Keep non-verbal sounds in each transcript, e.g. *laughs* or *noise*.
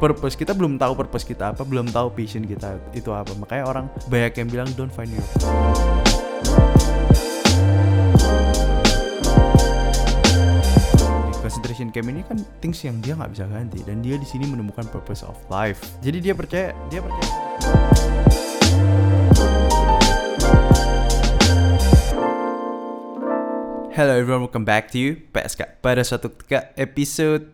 purpose kita belum tahu purpose kita apa belum tahu passion kita itu apa. Makanya orang banyak yang bilang don't find your concentration camp ini kan things yang dia nggak bisa ganti dan dia di sini menemukan purpose of life. Jadi dia percaya dia percaya. Hello everyone, welcome back to you. PSK pada suatu ketika episode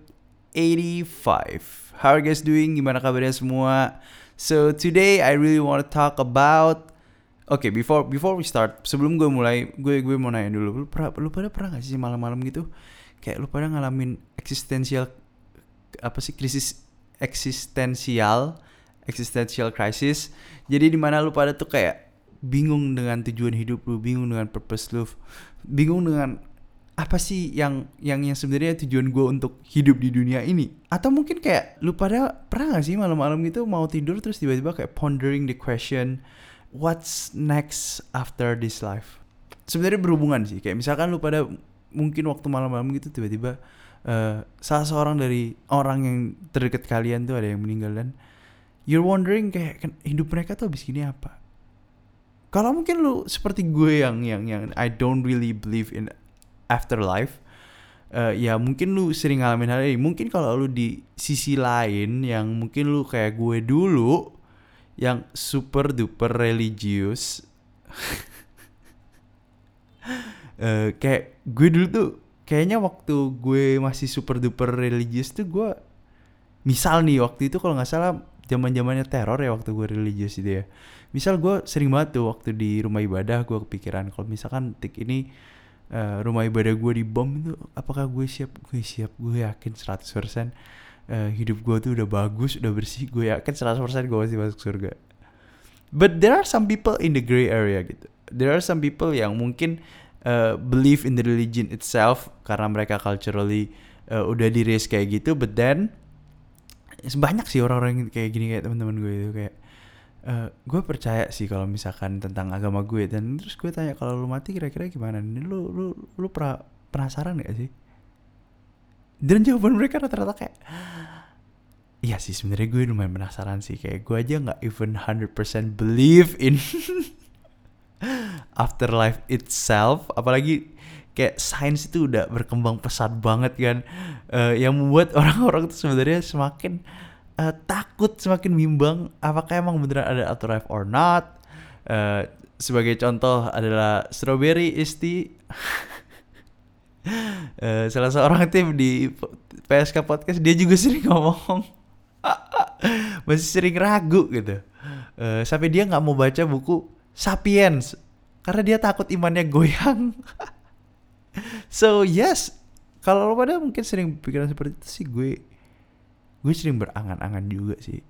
85 How are you guys doing? Gimana kabarnya semua? So today I really want to talk about okay, before before we start, sebelum gue mulai, gue gue mau nanya dulu, lu pernah lu pada pernah gak sih malam-malam gitu, kayak lu pada ngalamin eksistensial apa sih krisis eksistensial, existential crisis. Jadi di mana lu pada tuh kayak bingung dengan tujuan hidup lu, bingung dengan purpose lu, bingung dengan apa sih yang yang yang sebenarnya tujuan gue untuk hidup di dunia ini? Atau mungkin kayak lu pada pernah gak sih malam-malam gitu mau tidur terus tiba-tiba kayak pondering the question what's next after this life? Sebenarnya berhubungan sih kayak misalkan lu pada mungkin waktu malam-malam gitu tiba-tiba uh, salah seorang dari orang yang terdekat kalian tuh ada yang meninggal dan you're wondering kayak hidup mereka tuh abis gini apa? Kalau mungkin lu seperti gue yang yang yang I don't really believe in afterlife uh, ya mungkin lu sering ngalamin hal ini. Mungkin kalau lu di sisi lain yang mungkin lu kayak gue dulu yang super duper religius uh, *laughs* kayak gue dulu tuh kayaknya waktu gue masih super duper religius tuh gue misal nih waktu itu kalau nggak salah zaman zamannya teror ya waktu gue religius itu ya. Misal gue sering banget tuh waktu di rumah ibadah gue kepikiran kalau misalkan tik ini uh, rumah ibadah gue dibom itu apakah gue siap? Gue siap gue yakin 100% uh, hidup gue tuh udah bagus udah bersih. Gue yakin 100% gue masih masuk surga. But there are some people in the gray area gitu. There are some people yang mungkin uh, believe in the religion itself karena mereka culturally uh, udah di raise kayak gitu but then banyak sih orang-orang kayak gini kayak teman-teman gue itu kayak uh, gue percaya sih kalau misalkan tentang agama gue dan terus gue tanya kalau lu mati kira-kira gimana? Nih lu lu lu pra, penasaran gak sih? Dan jawaban mereka rata-rata kayak iya sih sebenarnya gue lumayan penasaran sih. Kayak gue aja nggak even 100% believe in *laughs* afterlife itself. Apalagi kayak sains itu udah berkembang pesat banget kan. Uh, yang membuat orang-orang tuh sebenarnya semakin uh, takut semakin bimbang apakah emang beneran ada afterlife or not? Uh, sebagai contoh adalah strawberry isti. Uh, *laughs* salah seorang tim di PSK podcast dia juga sering ngomong. *laughs* Masih sering ragu gitu. Uh, sampai dia nggak mau baca buku sapiens karena dia takut imannya goyang. *laughs* So yes. Kalau lo pada mungkin sering pikiran seperti itu sih gue gue sering berangan-angan juga sih.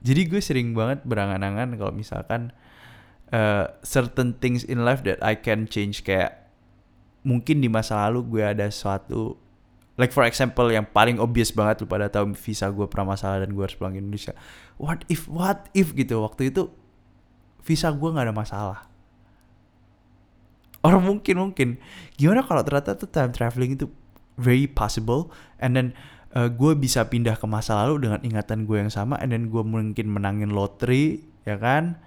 Jadi gue sering banget berangan-angan kalau misalkan uh, certain things in life that I can change. Kayak mungkin di masa lalu gue ada suatu like for example yang paling obvious banget lu pada tahu visa gue pernah masalah dan gue harus pulang ke Indonesia. What if what if gitu. Waktu itu visa gue nggak ada masalah. Orang mungkin mungkin. Gimana kalau ternyata tuh time traveling itu very possible and then uh, gue bisa pindah ke masa lalu dengan ingatan gue yang sama and then gue mungkin menangin lottery ya kan?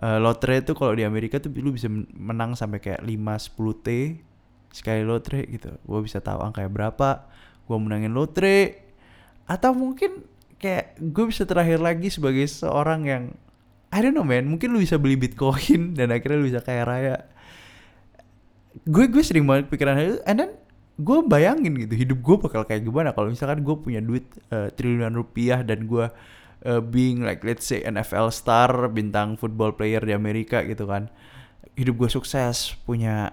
Uh, lottery itu kalau di Amerika tuh lu bisa menang sampai kayak 5 10 T sekali lottery gitu. Gue bisa tahu angka berapa gue menangin lottery atau mungkin kayak gue bisa terakhir lagi sebagai seorang yang I don't know man. Mungkin lu bisa beli bitcoin *laughs* dan akhirnya lu bisa kaya raya. Gue gue sering banget pikiran itu and then gue bayangin gitu hidup gue bakal kayak gimana? Kalau misalkan gue punya duit uh, triliunan rupiah dan gue uh, being like let's say NFL star bintang football player di Amerika gitu kan hidup gue sukses punya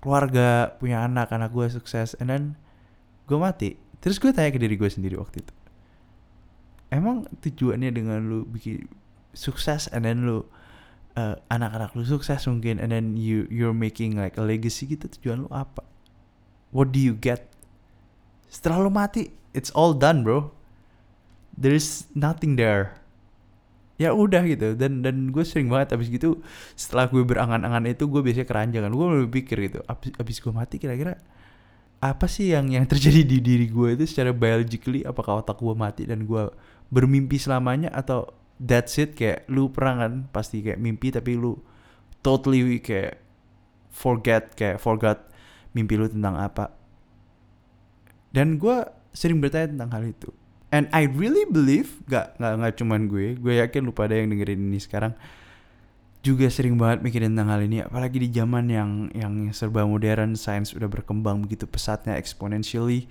keluarga punya anak anak gue sukses and then gue mati. Terus gue tanya ke diri gue sendiri waktu itu emang tujuannya dengan lu bikin sukses and then lu uh, anak-anak lu sukses mungkin and then you you're making like a legacy gitu tujuan lu apa what do you get? Setelah lu mati it's all done bro. There's nothing there. Ya udah gitu dan dan gue sering banget abis gitu setelah gue berangan-angan itu gue biasanya keranjangan gue lebih pikir gitu abis, abis gue mati kira-kira apa sih yang yang terjadi di diri gue itu secara biologically? Apakah otak gue mati dan gue bermimpi selamanya atau that's it? Kayak lu pernah kan pasti kayak mimpi tapi lu totally kayak forget kayak forgot mimpi lu tentang apa. Dan gue sering bertanya tentang hal itu. And I really believe gak nggak nggak cuman gue gue yakin lu pada yang dengerin ini sekarang juga sering banget mikirin tentang hal ini apalagi di zaman yang yang serba modern sains udah berkembang begitu pesatnya exponentially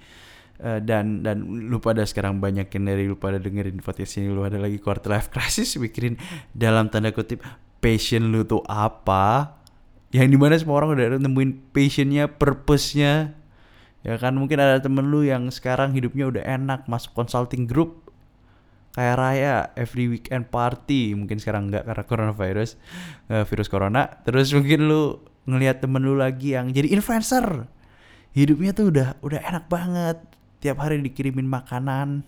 uh, dan dan lu pada sekarang banyakin dari lu pada dengerin podcast ini lu ada lagi quarter life crisis mikirin dalam tanda kutip passion lu tuh apa yang di mana semua orang udah nemuin passionnya purpose-nya. Ya kan mungkin ada temen lu yang sekarang hidupnya udah enak masuk consulting group kayak raya every weekend party. Mungkin sekarang enggak karena coronavirus uh, virus corona. Terus mungkin lu ngelihat temen lu lagi yang jadi influencer. Hidupnya tuh udah udah enak banget. Tiap hari dikirimin makanan.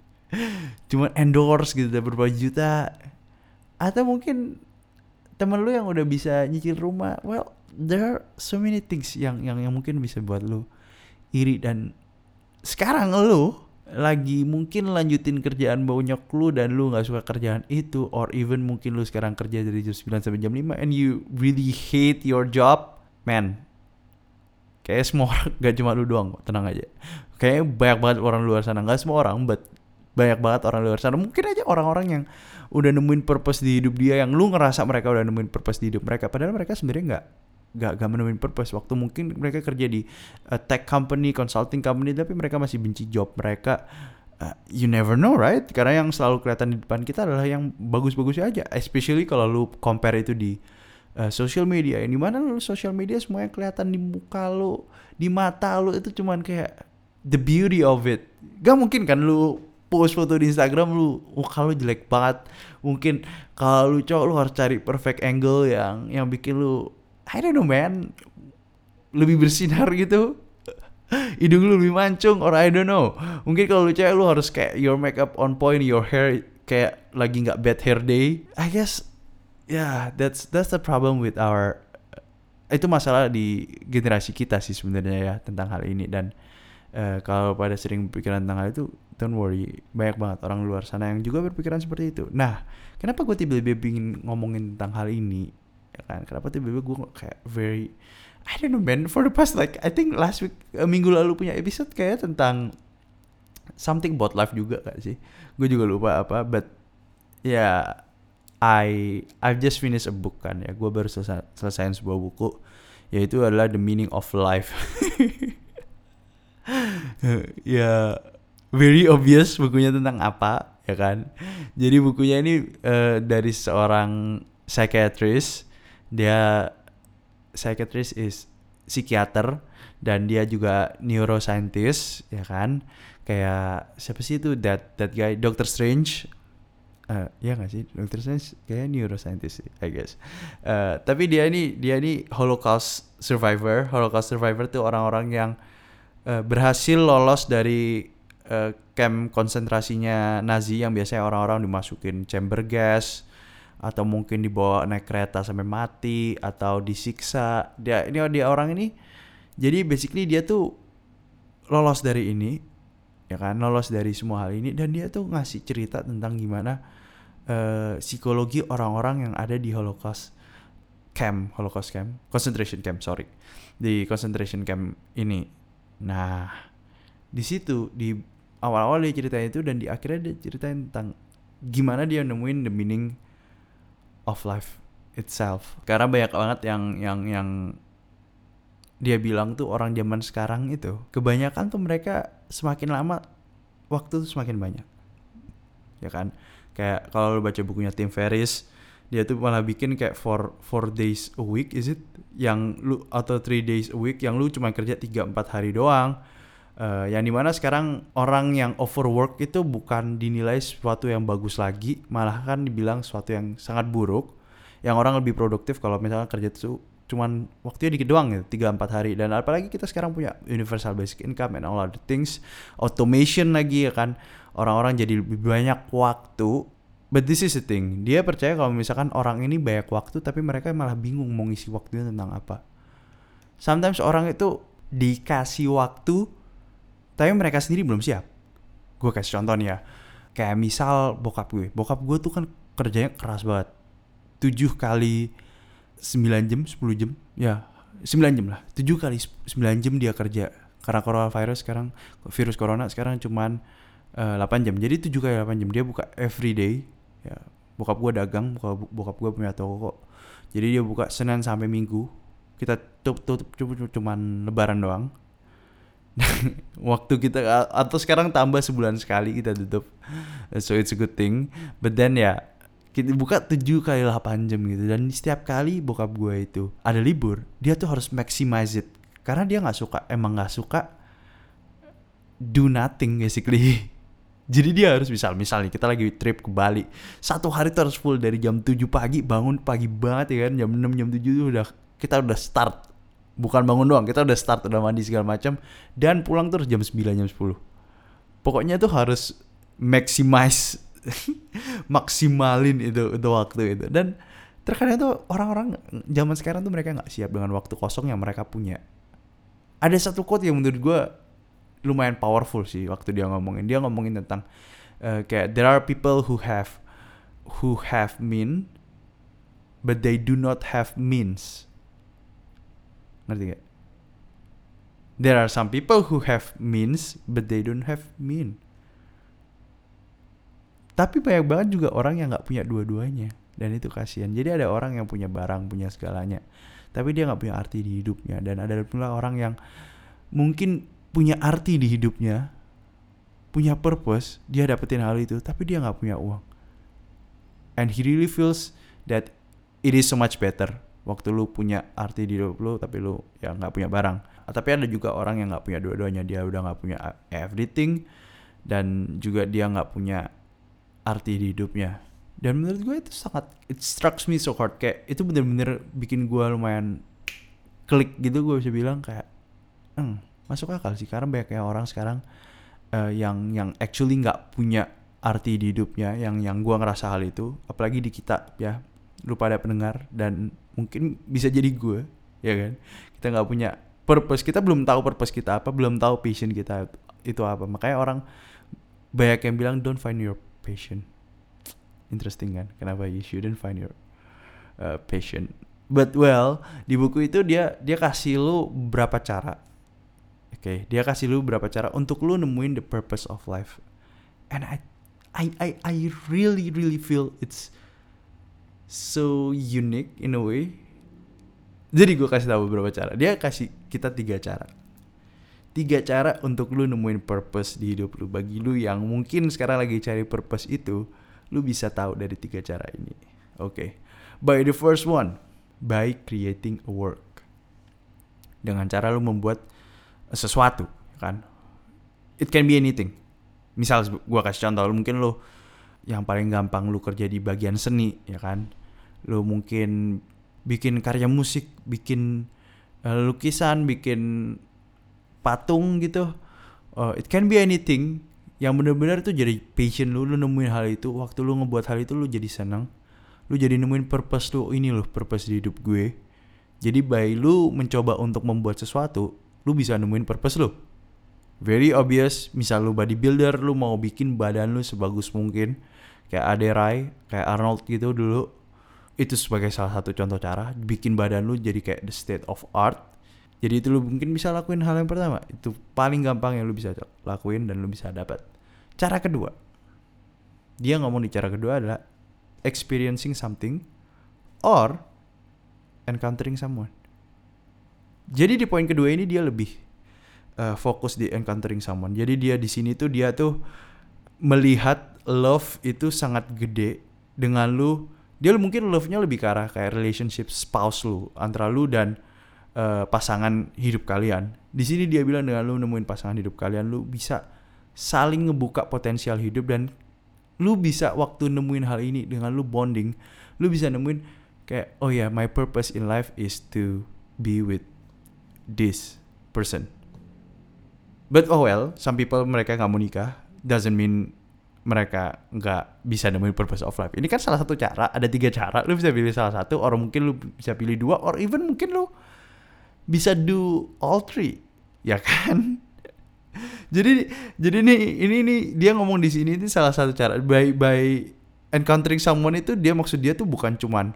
*laughs* Cuman endorse gitu berapa juta. Atau mungkin temen lu yang udah bisa nyicil rumah. Well there are so many things yang yang yang mungkin bisa buat lu iri. Dan sekarang lu lagi mungkin lanjutin kerjaan baunyok lu dan lu nggak suka kerjaan itu or even mungkin lu sekarang kerja dari jam 9 sampai jam 5 and you really hate your job man. Kayak semua orang *laughs* gak cuma lu doang tenang aja. Kayak banyak banget orang luar sana. Nggak semua orang but banyak banget orang luar sana. Mungkin aja orang-orang yang udah nemuin purpose di hidup dia yang lu ngerasa mereka udah nemuin purpose di hidup mereka. Padahal mereka sebenarnya nggak gak, gak menemuin purpose. Waktu mungkin mereka kerja di uh, tech company consulting company tapi mereka masih benci job mereka. Uh, you never know right? Karena yang selalu kelihatan di depan kita adalah yang bagus-bagus aja. Especially kalau lu compare itu di uh, social media. Yang di mana lu social media semuanya kelihatan di muka lu di mata lu itu cuman kayak the beauty of it. Gak mungkin kan lu post foto di Instagram lu oh kalau jelek banget. Mungkin kalau lu cowok lu harus cari perfect angle yang yang bikin lu I don't know man. Lebih bersinar gitu. *laughs* Hidung lu lebih mancung or I don't know. Mungkin kalau lu cewek lu harus kayak your makeup on point your hair kayak lagi nggak bad hair day. I guess yeah that's that's the problem with our itu masalah di generasi kita sih sebenarnya ya tentang hal ini. Dan uh, kalau pada sering berpikiran tentang hal itu don't worry banyak banget orang luar sana yang juga berpikiran seperti itu. Nah kenapa gue tiba-tiba ingin ngomongin tentang hal ini? Ya kan? Kenapa tiba-tiba gue kayak very I don't know man for the past like I think last week uh, minggu lalu punya episode kayak tentang something about life juga gak sih? Gue juga lupa apa but ya yeah, I I've just finished a book kan ya. Gue baru selesai selesai sebuah buku yaitu adalah the meaning of life *laughs* *laughs* ya very obvious bukunya tentang apa ya kan? Jadi bukunya ini uh, dari seorang psychiatrist. Dia psychiatrist is psikiater dan dia juga neuroscientist ya kan? Kayak siapa sih itu? That that guy Doctor Strange. Uh, ya gak sih? Doctor Strange kayak neuroscientist I guess. Uh, tapi dia ini dia ini Holocaust survivor. Holocaust survivor tuh orang-orang yang berhasil lolos dari uh, camp konsentrasinya Nazi yang biasanya orang-orang dimasukin chamber gas atau mungkin dibawa naik kereta sampai mati atau disiksa. Dia ini dia orang ini jadi basically dia tuh lolos dari ini ya kan? Lolos dari semua hal ini dan dia tuh ngasih cerita tentang gimana uh, psikologi orang-orang yang ada di Holocaust camp Holocaust camp concentration camp sorry di concentration camp ini nah di situ di awal-awal dia ceritain itu dan di akhirnya dia ceritain tentang gimana dia nemuin the meaning of life itself. Karena banyak banget yang yang yang dia bilang tuh orang zaman sekarang itu kebanyakan tuh mereka semakin lama waktu tuh semakin banyak. Ya kan? Kayak kalau lu baca bukunya Tim Ferriss dia tuh malah bikin kayak four, four days a week is it? Yang lu atau three days a week yang lu cuma kerja tiga empat hari doang. Uh, yang di mana sekarang orang yang overwork itu bukan dinilai sesuatu yang bagus lagi malah kan dibilang sesuatu yang sangat buruk. Yang orang lebih produktif kalau misalnya kerja itu cuman waktunya dikit doang gitu tiga empat hari. Dan apalagi kita sekarang punya universal basic income and all other things. Automation lagi ya kan? Orang-orang jadi lebih banyak waktu but this is the thing. Dia percaya kalau misalkan orang ini banyak waktu tapi mereka malah bingung mau ngisi waktunya tentang apa. Sometimes orang itu dikasih waktu tapi mereka sendiri belum siap. Gue kasih contoh nih ya. Kayak misal bokap gue. Bokap gue tuh kan kerjanya keras banget. 7 kali 9 jam 10 jam. Ya 9 jam lah. 7 kali 9 jam dia kerja. Karena coronavirus sekarang virus corona sekarang cuman eh, 8 jam. Jadi 7 kali 8 jam. Dia buka every day ya bokap gue dagang bokap, bokap gue punya toko kok. Jadi dia buka Senin sampai Minggu. Kita tutup tutup cuman lebaran doang. *laughs* Waktu kita atau sekarang tambah sebulan sekali kita tutup. So it's a good thing. But then ya kita buka 7 kali 8 jam gitu. Dan setiap kali bokap gue itu ada libur dia tuh harus maximize it. Karena dia nggak suka emang nggak suka do nothing basically *laughs* jadi dia harus misal misalnya kita lagi trip ke Bali satu hari tuh harus full dari jam 7 pagi bangun pagi banget ya kan jam 6 jam 7 tuh udah kita udah start. Bukan bangun doang kita udah start udah mandi segala macam dan pulang terus jam 9 jam 10 pokoknya tuh harus maximize *laughs* maksimalin itu itu waktu itu. Dan terkadang tuh orang-orang zaman sekarang tuh mereka nggak siap dengan waktu kosong yang mereka punya. Ada satu quote yang menurut gue lumayan powerful sih waktu dia ngomongin dia ngomongin tentang uh, kayak there are people who have who have mean but they do not have means ngerti gak? There are some people who have means but they don't have mean. Tapi banyak banget juga orang yang nggak punya dua-duanya dan itu kasihan. Jadi ada orang yang punya barang, punya segalanya, tapi dia nggak punya arti di hidupnya dan ada pula orang yang mungkin punya arti di hidupnya, punya purpose, dia dapetin hal itu, tapi dia nggak punya uang. And he really feels that it is so much better waktu lu punya arti di hidup lu tapi lu ya nggak punya barang tapi ada juga orang yang nggak punya dua-duanya dia udah nggak punya everything dan juga dia nggak punya arti di hidupnya dan menurut gue itu sangat it strikes me so hard kayak itu bener-bener bikin gue lumayan klik gitu gue bisa bilang kayak hmm, masuk akal sih. Karena banyak orang sekarang uh, yang yang actually nggak punya arti di hidupnya yang yang gue ngerasa hal itu apalagi di kita ya. Lu pada pendengar dan mungkin bisa jadi gue ya kan? Kita nggak punya purpose kita belum tahu purpose kita apa belum tahu passion kita itu apa. Makanya orang banyak yang bilang don't find your passion. Interesting kan? Kenapa you shouldn't find your uh, passion? But well di buku itu dia dia kasih lu berapa cara oke okay, dia kasih lu berapa cara untuk lu nemuin the purpose of life and I I I I really really feel it's so unique in a way. Jadi gue kasih tahu beberapa cara. Dia kasih kita tiga cara. Tiga cara untuk lu nemuin purpose di hidup lu. Bagi lu yang mungkin sekarang lagi cari purpose itu, lu bisa tahu dari tiga cara ini. Oke. Okay. By the first one, by creating a work. Dengan cara lu membuat sesuatu, kan? It can be anything. Misal gue kasih contoh, mungkin lu yang paling gampang lu kerja di bagian seni, ya kan? lu mungkin bikin karya musik bikin uh, lukisan bikin patung gitu uh, it can be anything yang benar-benar itu jadi passion lu lu nemuin hal itu waktu lu ngebuat hal itu lu jadi senang lu jadi nemuin purpose lu ini loh purpose di hidup gue jadi by lu mencoba untuk membuat sesuatu lu bisa nemuin purpose lu. Very obvious misal lu bodybuilder lu mau bikin badan lu sebagus mungkin. Kayak Ade Rai kayak Arnold gitu dulu. Itu sebagai salah satu contoh cara bikin badan lu jadi kayak the state of art. Jadi itu lu mungkin bisa lakuin hal yang pertama. Itu paling gampang yang lu bisa lakuin dan lu bisa dapat. Cara kedua. Dia ngomong di cara kedua adalah experiencing something or encountering someone jadi di poin kedua ini dia lebih uh, fokus di encountering someone jadi dia di sini tuh dia tuh melihat love itu sangat gede dengan lu dia mungkin love-nya lebih ke arah kayak relationship spouse lu antara lu dan uh, pasangan hidup kalian. Di sini dia bilang dengan lu nemuin pasangan hidup kalian lu bisa saling ngebuka potensial hidup dan lu bisa waktu nemuin hal ini dengan lu bonding, lu bisa nemuin kayak oh ya yeah, my purpose in life is to be with this person. But oh well, some people mereka nggak mau nikah doesn't mean mereka nggak bisa nemuin purpose of life. Ini kan salah satu cara, ada tiga cara. Lu bisa pilih salah satu, or mungkin lu bisa pilih dua, or even mungkin lu bisa do all three. ya kan *laughs* jadi jadi nih ini nih dia ngomong di sini itu salah satu cara by by encountering someone itu dia maksud dia tuh bukan cuman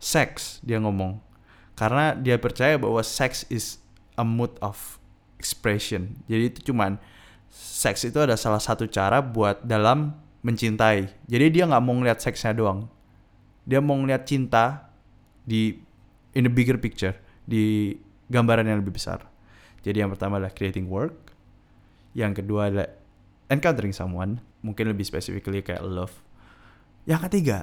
seks dia ngomong karena dia percaya bahwa seks is a mood of expression. Jadi itu cuman seks itu ada salah satu cara buat dalam mencintai. Jadi dia nggak mau ngeliat seksnya doang. Dia mau ngeliat cinta di in a bigger picture di gambaran yang lebih besar. Jadi yang pertama adalah creating work. Yang kedua adalah encountering someone. Mungkin lebih specifically kayak love. Yang ketiga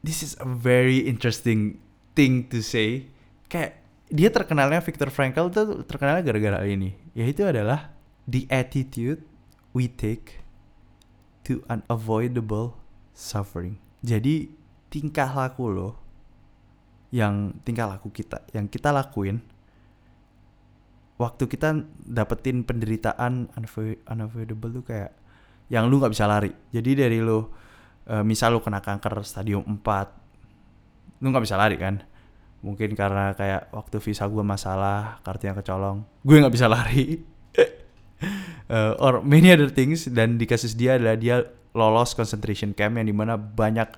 this is a very interesting thing to say. Kayak dia terkenalnya Viktor Frankl tuh terkenalnya gara-gara ini yaitu adalah the attitude we take to unavoidable suffering jadi tingkah laku lo yang tingkah laku kita yang kita lakuin waktu kita dapetin penderitaan unavoidable tuh kayak yang lu nggak bisa lari. Jadi dari lu uh, misal lu kena kanker stadium 4 lu nggak bisa lari kan. Mungkin karena kayak waktu visa gue masalah, kartunya kecolong, gue nggak bisa lari. uh, *laughs* or many other things dan di kasus dia adalah dia lolos concentration camp yang di mana banyak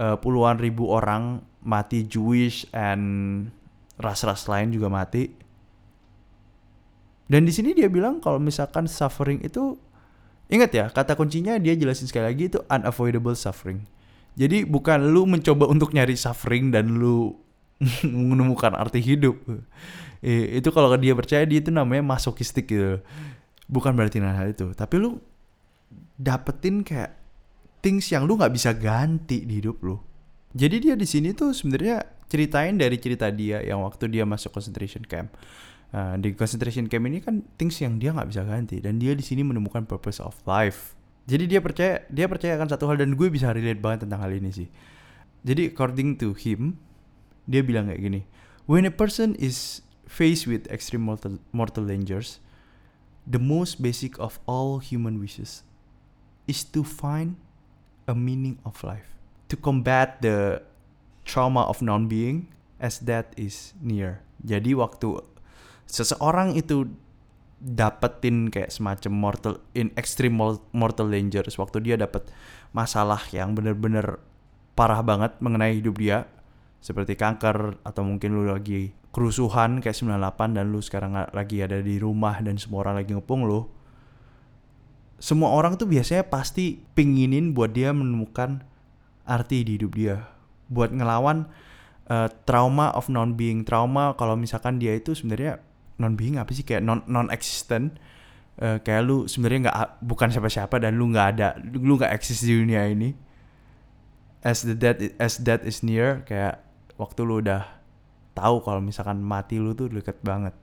uh, puluhan ribu orang mati Jewish and ras-ras lain juga mati dan di sini dia bilang kalau misalkan suffering itu ingat ya kata kuncinya dia jelasin sekali lagi itu unavoidable suffering. Jadi bukan lu mencoba untuk nyari suffering dan lu *laughs* menemukan arti hidup. Eh, itu kalau dia percaya dia itu namanya masokistik gitu. Bukan berarti hal itu, tapi lu dapetin kayak things yang lu nggak bisa ganti di hidup lu. Jadi dia di sini tuh sebenarnya ceritain dari cerita dia yang waktu dia masuk concentration camp Nah, di concentration camp ini kan things yang dia nggak bisa ganti dan dia di sini menemukan purpose of life. Jadi dia percaya dia percaya akan satu hal dan gue bisa relate banget tentang hal ini sih. Jadi according to him, dia bilang kayak gini, when a person is faced with extreme mortal, mortal dangers, the most basic of all human wishes is to find a meaning of life, to combat the trauma of non-being as death is near. Jadi waktu seseorang itu dapetin kayak semacam mortal in extreme mortal dangers waktu dia dapat masalah yang bener-bener parah banget mengenai hidup dia seperti kanker atau mungkin lu lagi kerusuhan kayak 98 dan lu sekarang lagi ada di rumah dan semua orang lagi ngepung lu semua orang tuh biasanya pasti pinginin buat dia menemukan arti di hidup dia. Buat ngelawan uh, trauma of non being. Trauma kalau misalkan dia itu sebenarnya non being apa sih? Kayak non non existent uh, kayak lu sebenarnya nggak bukan siapa-siapa dan lu nggak ada lu nggak eksis di dunia ini. As the death as death is near kayak waktu lu udah tahu kalau misalkan mati lu tuh deket banget.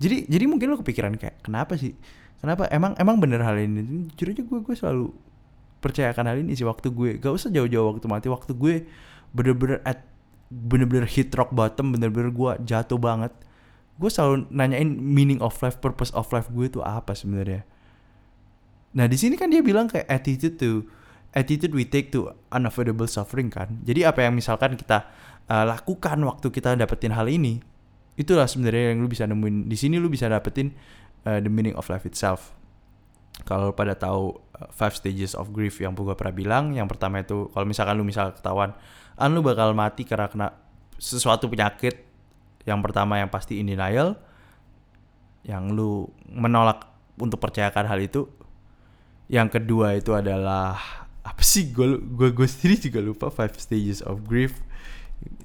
Jadi jadi mungkin lu kepikiran kayak kenapa sih? Kenapa? Emang emang bener hal ini? Jujur aja gue gue selalu percayakan hal ini sih waktu gue. Gak usah jauh-jauh waktu mati. Waktu gue bener-bener at bener-bener hit rock bottom bener-bener gue jatuh banget. Gue selalu nanyain meaning of life, purpose of life gue itu apa sebenarnya. Nah di sini kan dia bilang kayak attitude to attitude we take to unavoidable suffering kan. Jadi apa yang misalkan kita uh, lakukan waktu kita dapetin hal ini, itulah sebenarnya yang lu bisa nemuin di sini lu bisa dapetin uh, the meaning of life itself. Kalau pada tahu uh, five stages of grief yang gue pernah bilang, yang pertama itu kalau misalkan lu misal ketahuan, an lu bakal mati karena kena sesuatu penyakit yang pertama yang pasti in denial, yang lu menolak untuk percayakan hal itu. Yang kedua itu adalah apa sih gue gue gue sendiri juga lupa five stages of grief.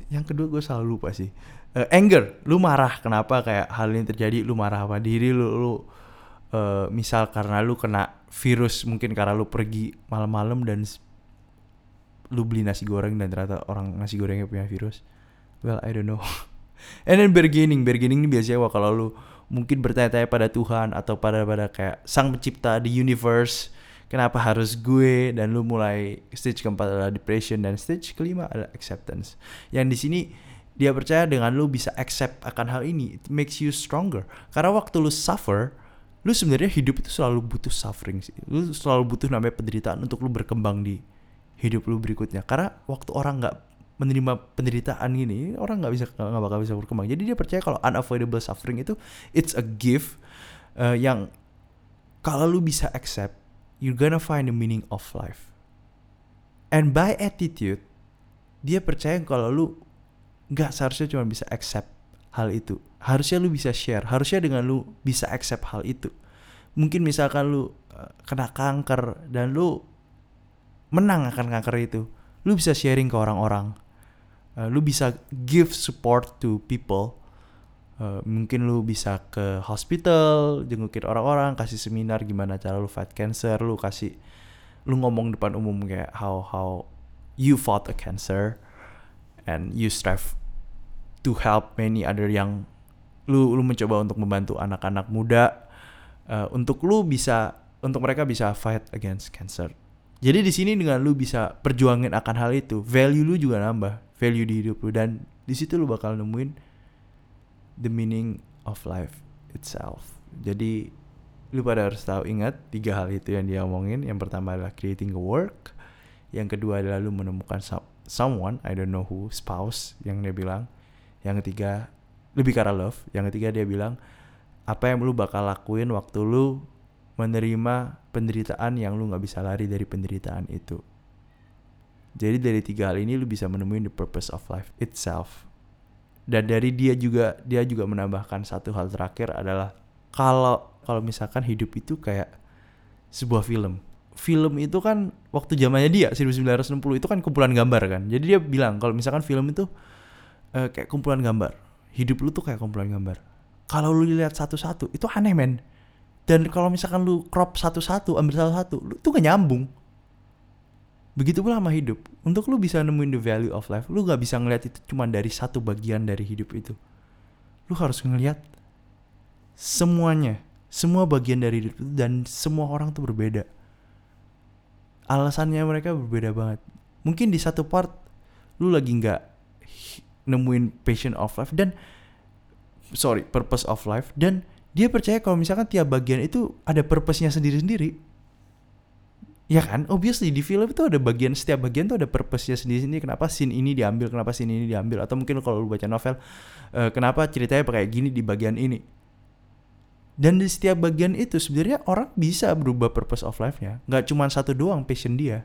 Yang kedua gue selalu lupa sih. Uh, anger, lu marah kenapa kayak hal ini terjadi, lu marah apa diri lu, lu uh, misal karena lu kena virus mungkin karena lu pergi malam-malam dan lu beli nasi goreng dan ternyata orang nasi gorengnya punya virus. Well, I don't know. *laughs* And then bargaining, bargaining ini biasanya wah kalau lu mungkin bertanya-tanya pada Tuhan atau pada pada kayak sang pencipta di universe, kenapa harus gue dan lu mulai stage keempat adalah depression dan stage kelima adalah acceptance. Yang di sini dia percaya dengan lu bisa accept akan hal ini, it makes you stronger. Karena waktu lu suffer, lu sebenarnya hidup itu selalu butuh suffering sih. Lu selalu butuh namanya penderitaan untuk lu berkembang di hidup lu berikutnya. Karena waktu orang nggak menerima penderitaan gini orang nggak bisa nggak bakal bisa berkembang jadi dia percaya kalau unavoidable suffering itu it's a gift uh, yang kalau lu bisa accept you're gonna find the meaning of life. And by attitude dia percaya kalau lu nggak seharusnya cuma bisa accept hal itu. Harusnya lu bisa share. Harusnya dengan lu bisa accept hal itu. Mungkin misalkan lu uh, kena kanker dan lu menang akan kanker itu lu bisa sharing ke orang-orang. Uh, lu bisa give support to people uh, mungkin lu bisa ke hospital jengukin orang-orang kasih seminar gimana cara lu fight cancer lu kasih lu ngomong depan umum kayak how how you fought a cancer and you strive to help many other yang lu lu mencoba untuk membantu anak-anak muda uh, untuk lu bisa untuk mereka bisa fight against cancer. Jadi di sini dengan lu bisa perjuangin akan hal itu, value lu juga nambah value di hidup lu dan di situ lu bakal nemuin the meaning of life itself. Jadi lu pada harus tahu ingat tiga hal itu yang dia omongin. Yang pertama adalah creating a work, yang kedua adalah lu menemukan someone, I don't know who, spouse yang dia bilang. Yang ketiga lebih karena love. Yang ketiga dia bilang apa yang lu bakal lakuin waktu lu menerima penderitaan yang lu nggak bisa lari dari penderitaan itu. Jadi dari tiga hal ini lu bisa menemuin the purpose of life itself. Dan dari dia juga dia juga menambahkan satu hal terakhir adalah kalau kalau misalkan hidup itu kayak sebuah film. Film itu kan waktu zamannya dia 1960 itu kan kumpulan gambar kan. Jadi dia bilang kalau misalkan film itu uh, kayak kumpulan gambar. Hidup lu tuh kayak kumpulan gambar. Kalau lu lihat satu-satu itu aneh men. Dan kalau misalkan lu crop satu-satu, ambil satu-satu, lu tuh gak nyambung Begitu pula sama hidup. Untuk lu bisa nemuin the value of life, lu gak bisa ngeliat itu cuma dari satu bagian dari hidup itu. Lu harus ngeliat semuanya, semua bagian dari hidup itu dan semua orang tuh berbeda. Alasannya mereka berbeda banget. Mungkin di satu part lu lagi nggak nemuin passion of life dan sorry purpose of life dan dia percaya kalau misalkan tiap bagian itu ada purpose-nya sendiri-sendiri Ya kan, obviously di film itu ada bagian setiap bagian tuh ada purpose-nya sendiri-sendiri. Kenapa scene ini diambil, kenapa scene ini diambil, atau mungkin kalau lu baca novel, uh, kenapa ceritanya pakai gini di bagian ini. Dan di setiap bagian itu sebenarnya orang bisa berubah purpose of life-nya. Nggak cuma satu doang passion dia.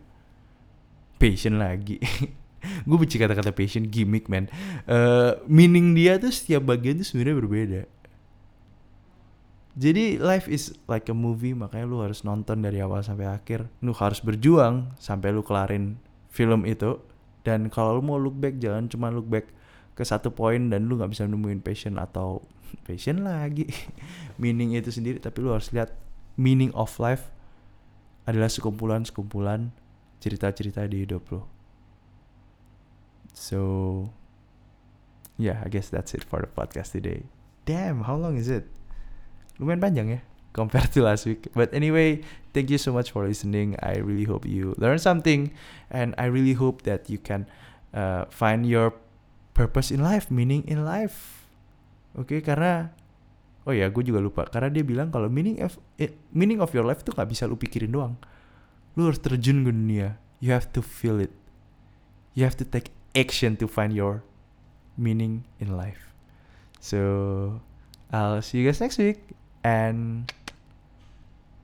Passion lagi. *laughs* gue benci kata-kata passion gimmick man. Uh, meaning dia tuh setiap bagian tuh sebenarnya berbeda jadi life is like a movie makanya lu harus nonton dari awal sampai akhir. Lu harus berjuang sampai lu kelarin film itu. Dan kalau lu mau look back jangan cuma look back ke satu poin dan lu nggak bisa nemuin passion atau *laughs* passion lagi *laughs* meaning itu sendiri tapi lu harus lihat meaning of life adalah sekumpulan-sekumpulan cerita-cerita di hidup lo. So, yeah, I guess that's it for the podcast today. Damn, how long is it? Lumayan panjang ya compared to last week. But anyway, thank you so much for listening. I really hope you learn something, and I really hope that you can uh, find your purpose in life, meaning in life. Oke, okay, karena oh ya, gue juga lupa karena dia bilang kalau meaning of eh, meaning of your life tuh gak bisa lu pikirin doang. Lu harus terjun ke dunia. You have to feel it. You have to take action to find your meaning in life. So, I'll see you guys next week. And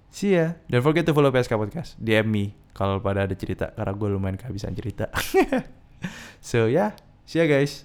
see ya. Don't forget to follow PSK Podcast. DM me kalau pada ada cerita karena gue lumayan kehabisan cerita. *laughs* so yeah, see ya guys.